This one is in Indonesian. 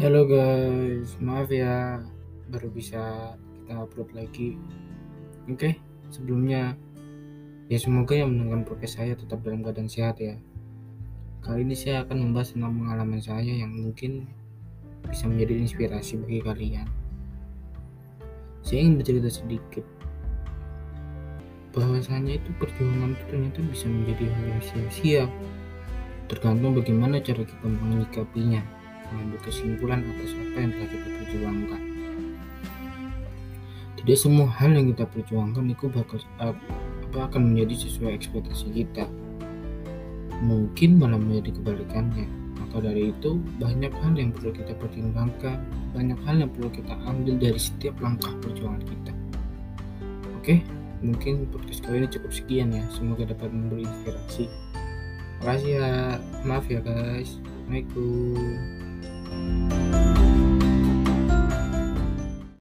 Halo guys, maaf ya baru bisa kita upload lagi. Oke, sebelumnya ya semoga yang mendengarkan podcast saya tetap dalam keadaan sehat ya. Kali ini saya akan membahas tentang pengalaman saya yang mungkin bisa menjadi inspirasi bagi kalian. Saya ingin bercerita sedikit bahwasanya itu perjuangan itu ternyata bisa menjadi hal yang sia-sia tergantung bagaimana cara kita menyikapinya mengambil kesimpulan atas apa yang telah kita perjuangkan. Tidak semua hal yang kita perjuangkan itu bakal apa akan menjadi sesuai ekspektasi kita. Mungkin malah menjadi kebalikannya. Maka dari itu banyak hal yang perlu kita pertimbangkan, banyak hal yang perlu kita ambil dari setiap langkah perjuangan kita. Oke, mungkin podcast kali ini cukup sekian ya. Semoga dapat memberi inspirasi. Makasih ya. Maaf ya guys. Assalamualaikum. you